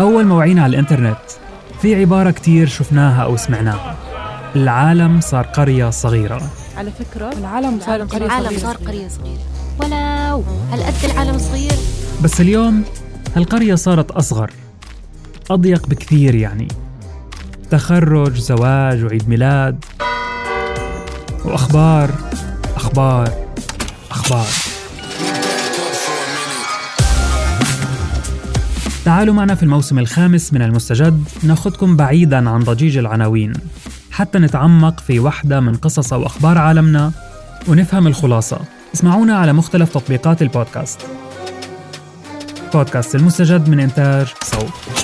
أول ما وعينا على الإنترنت. في عبارة كتير شفناها أو سمعناها. العالم صار قرية صغيرة. على فكرة العالم صار قرية العالم صغيرة. صار قرية صغيرة. ولو هالقد العالم صغير بس اليوم هالقرية صارت أصغر. أضيق بكثير يعني. تخرج زواج وعيد ميلاد. وأخبار أخبار أخبار. تعالوا معنا في الموسم الخامس من المستجد ناخدكم بعيدا عن ضجيج العناوين. حتى نتعمق في وحدة من قصص أو أخبار عالمنا ونفهم الخلاصة. اسمعونا على مختلف تطبيقات البودكاست. بودكاست المستجد من إنتاج صوت.